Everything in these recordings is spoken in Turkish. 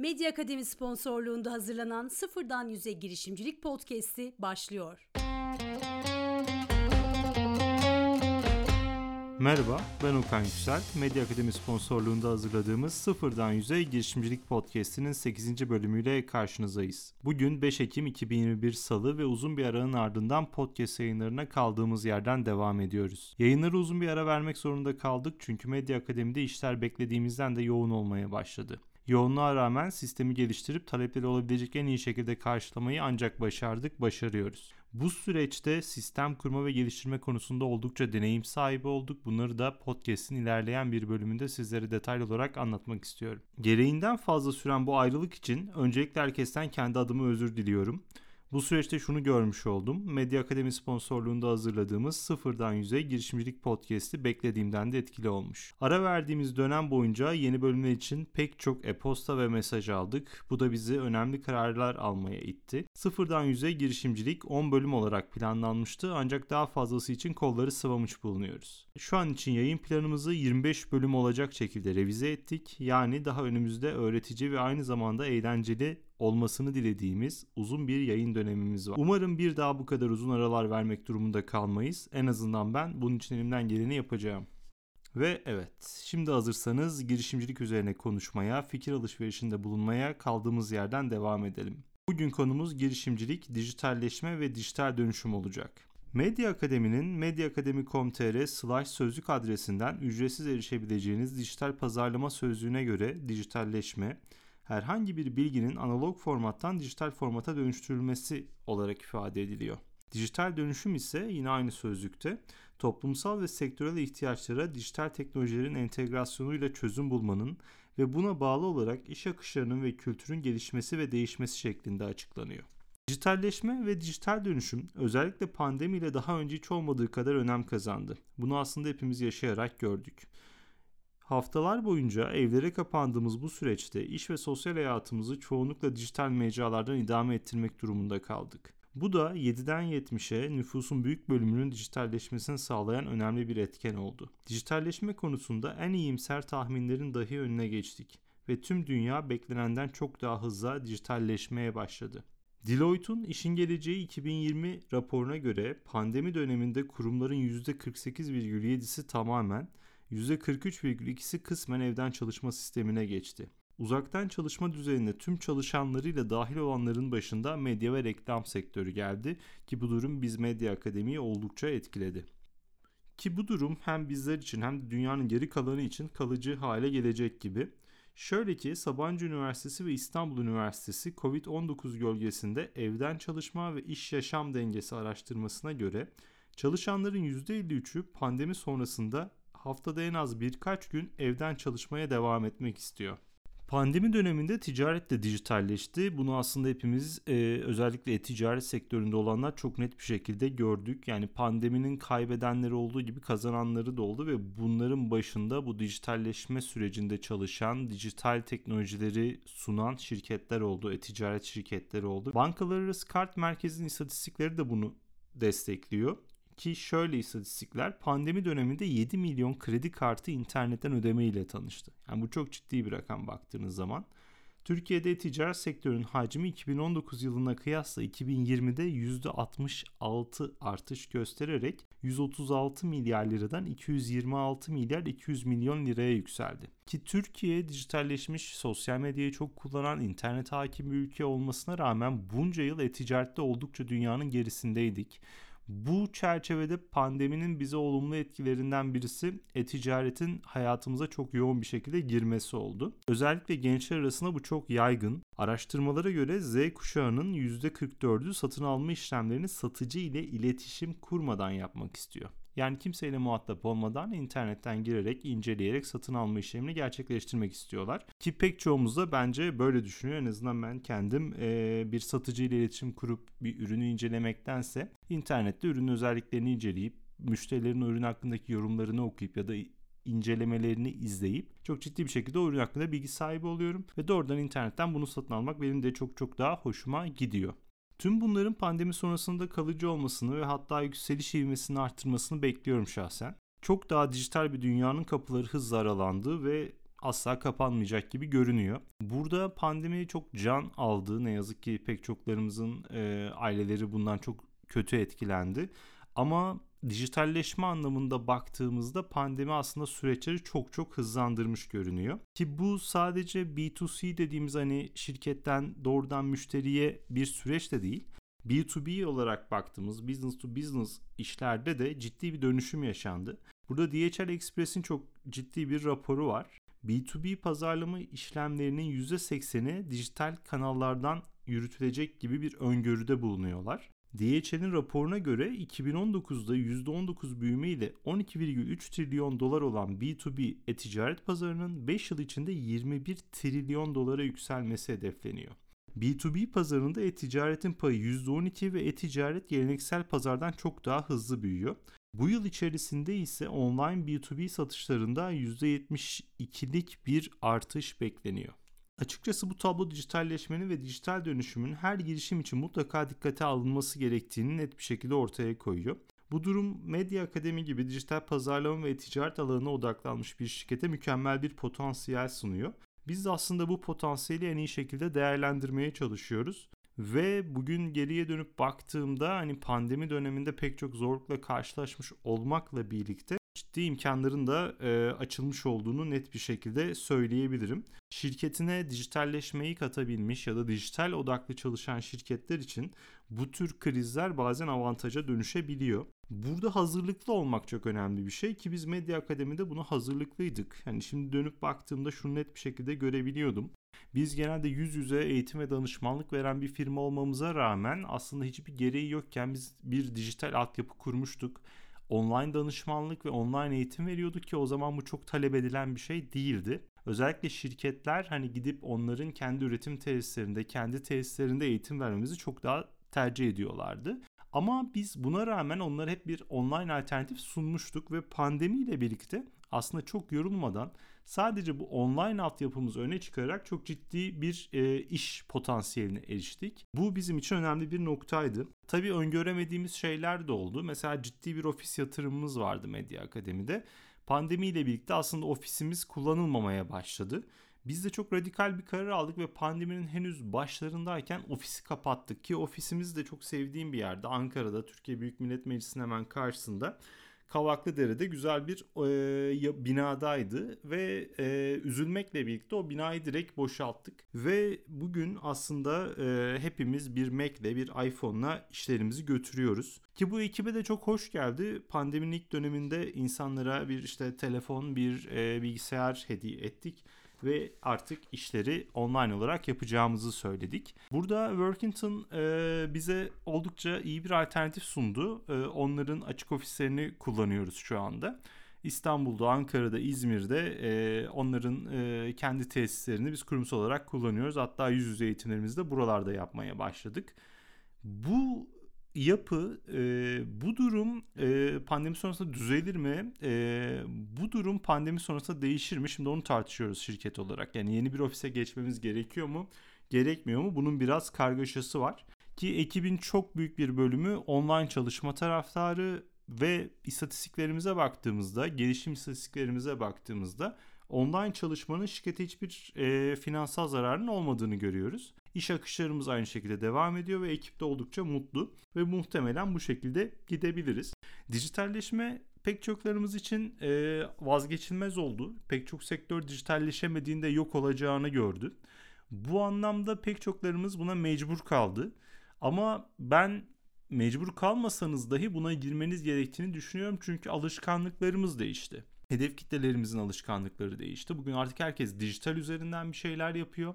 Medya Akademi sponsorluğunda hazırlanan Sıfırdan Yüze Girişimcilik Podcast'i başlıyor. Merhaba, ben Okan Yüksel. Medya Akademi sponsorluğunda hazırladığımız Sıfırdan Yüze Girişimcilik Podcast'inin 8. bölümüyle karşınızdayız. Bugün 5 Ekim 2021 Salı ve uzun bir aranın ardından podcast yayınlarına kaldığımız yerden devam ediyoruz. Yayınları uzun bir ara vermek zorunda kaldık çünkü Medya Akademi'de işler beklediğimizden de yoğun olmaya başladı. Yoğunluğa rağmen sistemi geliştirip talepleri olabilecek en iyi şekilde karşılamayı ancak başardık, başarıyoruz. Bu süreçte sistem kurma ve geliştirme konusunda oldukça deneyim sahibi olduk. Bunları da podcast'in ilerleyen bir bölümünde sizlere detaylı olarak anlatmak istiyorum. Gereğinden fazla süren bu ayrılık için öncelikle herkesten kendi adıma özür diliyorum. Bu süreçte şunu görmüş oldum. Medya Akademi sponsorluğunda hazırladığımız Sıfırdan Yüze girişimcilik podcast'i beklediğimden de etkili olmuş. Ara verdiğimiz dönem boyunca yeni bölümler için pek çok e-posta ve mesaj aldık. Bu da bizi önemli kararlar almaya itti. Sıfırdan Yüze girişimcilik 10 bölüm olarak planlanmıştı ancak daha fazlası için kolları sıvamış bulunuyoruz. Şu an için yayın planımızı 25 bölüm olacak şekilde revize ettik. Yani daha önümüzde öğretici ve aynı zamanda eğlenceli olmasını dilediğimiz uzun bir yayın dönemimiz var. Umarım bir daha bu kadar uzun aralar vermek durumunda kalmayız. En azından ben bunun için elimden geleni yapacağım. Ve evet, şimdi hazırsanız girişimcilik üzerine konuşmaya, fikir alışverişinde bulunmaya kaldığımız yerden devam edelim. Bugün konumuz girişimcilik, dijitalleşme ve dijital dönüşüm olacak. Medya Akademi'nin medyaakademi.com.tr slash sözlük adresinden ücretsiz erişebileceğiniz dijital pazarlama sözlüğüne göre dijitalleşme, herhangi bir bilginin analog formattan dijital formata dönüştürülmesi olarak ifade ediliyor. Dijital dönüşüm ise yine aynı sözlükte toplumsal ve sektörel ihtiyaçlara dijital teknolojilerin entegrasyonuyla çözüm bulmanın ve buna bağlı olarak iş akışlarının ve kültürün gelişmesi ve değişmesi şeklinde açıklanıyor. Dijitalleşme ve dijital dönüşüm özellikle pandemiyle daha önce hiç olmadığı kadar önem kazandı. Bunu aslında hepimiz yaşayarak gördük. Haftalar boyunca evlere kapandığımız bu süreçte iş ve sosyal hayatımızı çoğunlukla dijital mecralardan idame ettirmek durumunda kaldık. Bu da 7'den 70'e nüfusun büyük bölümünün dijitalleşmesini sağlayan önemli bir etken oldu. Dijitalleşme konusunda en iyimser tahminlerin dahi önüne geçtik ve tüm dünya beklenenden çok daha hızlı dijitalleşmeye başladı. Deloitte'un İşin Geleceği 2020 raporuna göre pandemi döneminde kurumların %48,7'si tamamen %43,2'si kısmen evden çalışma sistemine geçti. Uzaktan çalışma düzenine tüm çalışanlarıyla dahil olanların başında medya ve reklam sektörü geldi ki bu durum biz Medya Akademi'yi oldukça etkiledi. Ki bu durum hem bizler için hem de dünyanın geri kalanı için kalıcı hale gelecek gibi. Şöyle ki Sabancı Üniversitesi ve İstanbul Üniversitesi COVID-19 gölgesinde evden çalışma ve iş yaşam dengesi araştırmasına göre çalışanların %53'ü pandemi sonrasında haftada en az birkaç gün evden çalışmaya devam etmek istiyor. Pandemi döneminde ticaret de dijitalleşti. Bunu aslında hepimiz e, özellikle e-ticaret sektöründe olanlar çok net bir şekilde gördük. Yani pandeminin kaybedenleri olduğu gibi kazananları da oldu ve bunların başında bu dijitalleşme sürecinde çalışan, dijital teknolojileri sunan şirketler oldu, e-ticaret şirketleri oldu. Bankalar arası kart merkezinin istatistikleri de bunu destekliyor. Ki şöyle istatistikler pandemi döneminde 7 milyon kredi kartı internetten ödeme ile tanıştı. Yani bu çok ciddi bir rakam baktığınız zaman. Türkiye'de ticaret sektörünün hacmi 2019 yılına kıyasla 2020'de %66 artış göstererek 136 milyar liradan 226 milyar 200 milyon liraya yükseldi. Ki Türkiye dijitalleşmiş, sosyal medyayı çok kullanan, internet hakim bir ülke olmasına rağmen bunca yıl e-ticarette oldukça dünyanın gerisindeydik. Bu çerçevede pandeminin bize olumlu etkilerinden birisi e-ticaretin hayatımıza çok yoğun bir şekilde girmesi oldu. Özellikle gençler arasında bu çok yaygın. Araştırmalara göre Z kuşağının %44'ü satın alma işlemlerini satıcı ile iletişim kurmadan yapmak istiyor. Yani kimseyle muhatap olmadan internetten girerek, inceleyerek satın alma işlemini gerçekleştirmek istiyorlar. Ki pek çoğumuz da bence böyle düşünüyor. En azından ben kendim e, bir satıcı ile iletişim kurup bir ürünü incelemektense internette ürünün özelliklerini inceleyip müşterilerin ürün hakkındaki yorumlarını okuyup ya da incelemelerini izleyip çok ciddi bir şekilde o ürün hakkında bilgi sahibi oluyorum ve doğrudan internetten bunu satın almak benim de çok çok daha hoşuma gidiyor. Tüm bunların pandemi sonrasında kalıcı olmasını ve hatta yükseliş ivmesini arttırmasını bekliyorum şahsen. Çok daha dijital bir dünyanın kapıları hızla aralandı ve asla kapanmayacak gibi görünüyor. Burada pandemi çok can aldı. Ne yazık ki pek çoklarımızın e, aileleri bundan çok kötü etkilendi. Ama dijitalleşme anlamında baktığımızda pandemi aslında süreçleri çok çok hızlandırmış görünüyor. Ki bu sadece B2C dediğimiz hani şirketten doğrudan müşteriye bir süreç de değil. B2B olarak baktığımız business to business işlerde de ciddi bir dönüşüm yaşandı. Burada DHL Express'in çok ciddi bir raporu var. B2B pazarlama işlemlerinin %80'i dijital kanallardan yürütülecek gibi bir öngörüde bulunuyorlar. DHL'in raporuna göre 2019'da %19 büyüme ile 12,3 trilyon dolar olan B2B e-ticaret pazarının 5 yıl içinde 21 trilyon dolara yükselmesi hedefleniyor. B2B pazarında e-ticaretin payı %12 ve e-ticaret geleneksel pazardan çok daha hızlı büyüyor. Bu yıl içerisinde ise online B2B satışlarında %72'lik bir artış bekleniyor. Açıkçası bu tablo dijitalleşmenin ve dijital dönüşümün her girişim için mutlaka dikkate alınması gerektiğini net bir şekilde ortaya koyuyor. Bu durum Medya Akademi gibi dijital pazarlama ve ticaret alanına odaklanmış bir şirkete mükemmel bir potansiyel sunuyor. Biz aslında bu potansiyeli en iyi şekilde değerlendirmeye çalışıyoruz. Ve bugün geriye dönüp baktığımda hani pandemi döneminde pek çok zorlukla karşılaşmış olmakla birlikte ciddi imkanların da e, açılmış olduğunu net bir şekilde söyleyebilirim. Şirketine dijitalleşmeyi katabilmiş ya da dijital odaklı çalışan şirketler için bu tür krizler bazen avantaja dönüşebiliyor. Burada hazırlıklı olmak çok önemli bir şey ki biz Medya Akademi'de buna hazırlıklıydık. Hani şimdi dönüp baktığımda şunu net bir şekilde görebiliyordum. Biz genelde yüz yüze eğitim ve danışmanlık veren bir firma olmamıza rağmen aslında hiçbir gereği yokken biz bir dijital altyapı kurmuştuk online danışmanlık ve online eğitim veriyorduk ki o zaman bu çok talep edilen bir şey değildi. Özellikle şirketler hani gidip onların kendi üretim tesislerinde, kendi tesislerinde eğitim vermemizi çok daha tercih ediyorlardı. Ama biz buna rağmen onlara hep bir online alternatif sunmuştuk ve pandemiyle birlikte aslında çok yorulmadan sadece bu online altyapımızı öne çıkararak çok ciddi bir e, iş potansiyeline eriştik. Bu bizim için önemli bir noktaydı. Tabii öngöremediğimiz şeyler de oldu. Mesela ciddi bir ofis yatırımımız vardı Medya Akademi'de. Pandemiyle birlikte aslında ofisimiz kullanılmamaya başladı. Biz de çok radikal bir karar aldık ve pandeminin henüz başlarındayken ofisi kapattık ki ofisimiz de çok sevdiğim bir yerde. Ankara'da Türkiye Büyük Millet Meclisi'nin hemen karşısında. Kavaklıdere'de güzel bir e, binadaydı ve e, üzülmekle birlikte o binayı direkt boşalttık ve bugün aslında e, hepimiz bir Mac'le bir iPhone'la işlerimizi götürüyoruz. Ki bu ekibe de çok hoş geldi. Pandeminin ilk döneminde insanlara bir işte telefon, bir e, bilgisayar hediye ettik ve artık işleri online olarak yapacağımızı söyledik. Burada Workington e, bize oldukça iyi bir alternatif sundu. E, onların açık ofislerini kullanıyoruz şu anda. İstanbul'da, Ankara'da, İzmir'de e, onların e, kendi tesislerini biz kurumsal olarak kullanıyoruz. Hatta yüz yüze eğitimlerimizi de buralarda yapmaya başladık. Bu yapı e, bu durum e, pandemi sonrasında düzelir mi? E, bu durum pandemi sonrasında değişir mi? Şimdi onu tartışıyoruz şirket olarak. Yani yeni bir ofise geçmemiz gerekiyor mu? Gerekmiyor mu? Bunun biraz kargaşası var. Ki ekibin çok büyük bir bölümü online çalışma taraftarı ve istatistiklerimize baktığımızda, gelişim istatistiklerimize baktığımızda online çalışmanın şirkete hiçbir e, finansal zararının olmadığını görüyoruz. İş akışlarımız aynı şekilde devam ediyor ve ekip de oldukça mutlu ve muhtemelen bu şekilde gidebiliriz. Dijitalleşme pek çoklarımız için e, vazgeçilmez oldu. Pek çok sektör dijitalleşemediğinde yok olacağını gördü. Bu anlamda pek çoklarımız buna mecbur kaldı. Ama ben mecbur kalmasanız dahi buna girmeniz gerektiğini düşünüyorum çünkü alışkanlıklarımız değişti. Hedef kitlelerimizin alışkanlıkları değişti. Bugün artık herkes dijital üzerinden bir şeyler yapıyor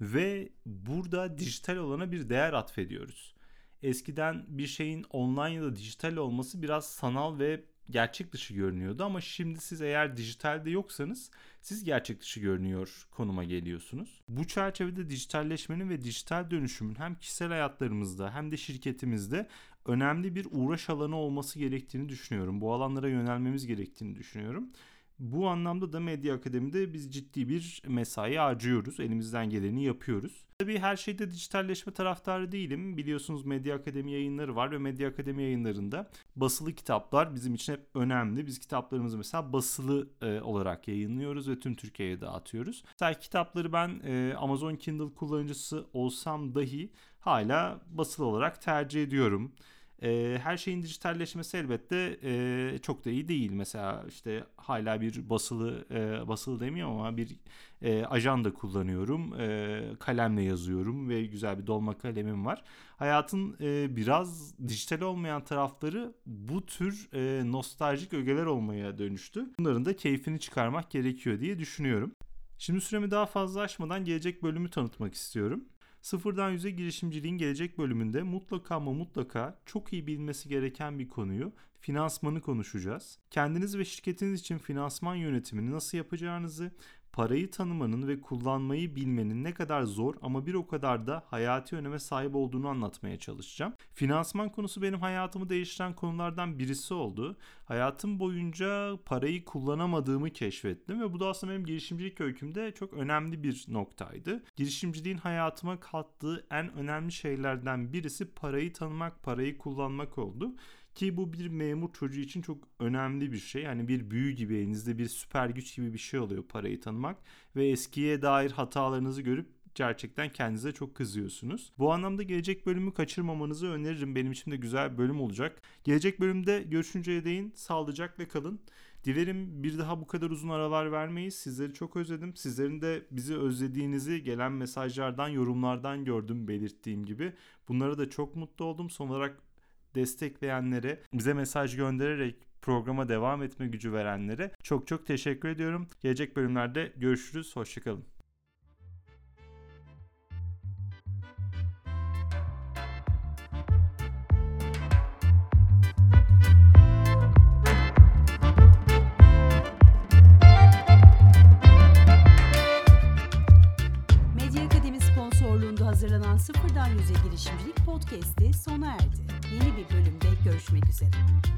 ve burada dijital olana bir değer atfediyoruz. Eskiden bir şeyin online ya da dijital olması biraz sanal ve gerçek dışı görünüyordu ama şimdi siz eğer dijitalde yoksanız siz gerçek dışı görünüyor konuma geliyorsunuz. Bu çerçevede dijitalleşmenin ve dijital dönüşümün hem kişisel hayatlarımızda hem de şirketimizde önemli bir uğraş alanı olması gerektiğini düşünüyorum. Bu alanlara yönelmemiz gerektiğini düşünüyorum. Bu anlamda da Medya Akademi'de biz ciddi bir mesai harcıyoruz. Elimizden geleni yapıyoruz. Tabii her şeyde dijitalleşme taraftarı değilim. Biliyorsunuz Medya Akademi yayınları var ve Medya Akademi yayınlarında basılı kitaplar bizim için hep önemli. Biz kitaplarımızı mesela basılı e, olarak yayınlıyoruz ve tüm Türkiye'ye dağıtıyoruz. Mesela kitapları ben e, Amazon Kindle kullanıcısı olsam dahi hala basılı olarak tercih ediyorum. E, her şeyin dijitalleşmesi elbette e, çok da iyi değil. Mesela işte hala bir basılı e, basılı demiyorum ama bir e, ajanda kullanıyorum. E, kalemle yazıyorum ve güzel bir dolma kalemim var. Hayatın e, biraz dijital olmayan tarafları bu tür e, nostaljik ögeler olmaya dönüştü. Bunların da keyfini çıkarmak gerekiyor diye düşünüyorum. Şimdi süremi daha fazla aşmadan gelecek bölümü tanıtmak istiyorum. Sıfırdan Yüze girişimciliğin gelecek bölümünde mutlaka ama mutlaka çok iyi bilmesi gereken bir konuyu finansmanı konuşacağız. Kendiniz ve şirketiniz için finansman yönetimini nasıl yapacağınızı, parayı tanımanın ve kullanmayı bilmenin ne kadar zor ama bir o kadar da hayati öneme sahip olduğunu anlatmaya çalışacağım. Finansman konusu benim hayatımı değiştiren konulardan birisi oldu. Hayatım boyunca parayı kullanamadığımı keşfettim ve bu da aslında benim girişimcilik öykümde çok önemli bir noktaydı. Girişimciliğin hayatıma kattığı en önemli şeylerden birisi parayı tanımak, parayı kullanmak oldu. Ki bu bir memur çocuğu için çok önemli bir şey. Yani bir büyü gibi elinizde bir süper güç gibi bir şey oluyor parayı tanımak. Ve eskiye dair hatalarınızı görüp gerçekten kendinize çok kızıyorsunuz. Bu anlamda gelecek bölümü kaçırmamanızı öneririm. Benim için de güzel bir bölüm olacak. Gelecek bölümde görüşünceye değin sağlıcakla kalın. Dilerim bir daha bu kadar uzun aralar vermeyiz. Sizleri çok özledim. Sizlerin de bizi özlediğinizi gelen mesajlardan, yorumlardan gördüm belirttiğim gibi. Bunlara da çok mutlu oldum. Son olarak destekleyenlere, bize mesaj göndererek programa devam etme gücü verenlere çok çok teşekkür ediyorum. Gelecek bölümlerde görüşürüz. Hoşçakalın. Medya Akademi sponsorluğunda hazırlanan Sıfırdan Yüze Girişimcilik Podcast'i sona represented.